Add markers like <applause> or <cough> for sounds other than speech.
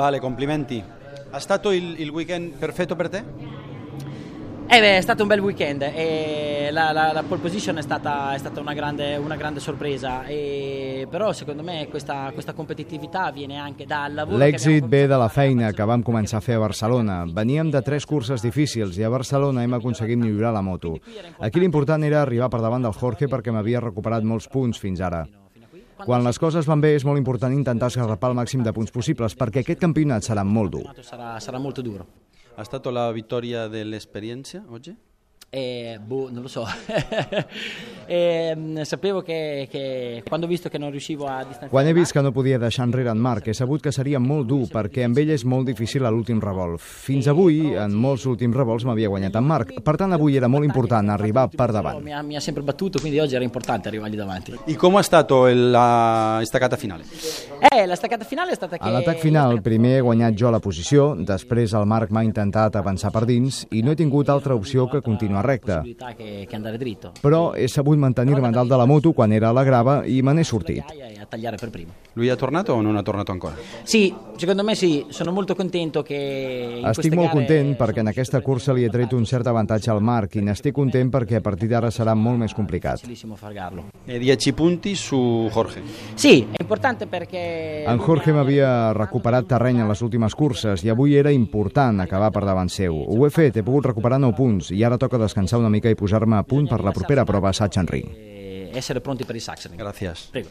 Vale, complimenti. È stato il, il weekend perfetto per te? Eh beh, è stato un bel weekend e la, la, la pole position è stata, è stata una, grande, una, grande, sorpresa, e, però secondo me questa, questa competitività viene anche dal lavoro L'èxit ve de la feina que vam començar a fer a Barcelona. Veníem de tres curses difícils i a Barcelona hem aconseguit millorar la moto. Aquí l'important era arribar per davant del Jorge perquè m'havia recuperat molts punts fins ara. Quan les coses van bé és molt important intentar esgarrapar el màxim de punts possibles perquè aquest campionat serà molt dur. Sarà, sarà molto duro. È stata la vittoria dell'esperienza oggi? Eh, boh, non lo so. <laughs> e, sapevo che, che, quando ho visto che non riuscivo a distanziare... Quan he vist que no podia deixar enrere en Marc, he sabut que seria molt dur perquè amb ell és molt difícil a l'últim revolt. Fins avui, en molts últims revolts m'havia guanyat en Marc. Per tant, avui era molt important arribar per davant. Mi ha, mi ha sempre battuto, quindi oggi era importante arrivargli davanti. E come è stato la staccata finale? Eh, la staccata finale è stata che... A l'atac final, primer he guanyat jo la posició, després el Marc m'ha intentat avançar per dins i no he tingut altra opció que continuar andare dritto. Però he sabut mantenir-me dalt de la moto quan era a la grava i me n'he sortit. Tagliare per primo. Lui è tornato o non è tornato ancora? Sì, secondo me sì, sono molto contento che Estic molt content perquè en aquesta cursa li he tret un cert avantatge al Marc i n'estic content perquè a partir d'ara serà molt més complicat. E 10 punti su Jorge. Sì, è importante perché... En Jorge m'havia recuperat terreny en les últimes curses i avui era important acabar per davant seu. Ho he fet, he pogut recuperar 9 punts i ara toca descansar una mica i posar-me a punt per la propera prova a Sachsenring. Essere pronti per il Sachsenring. Grazie. Prego.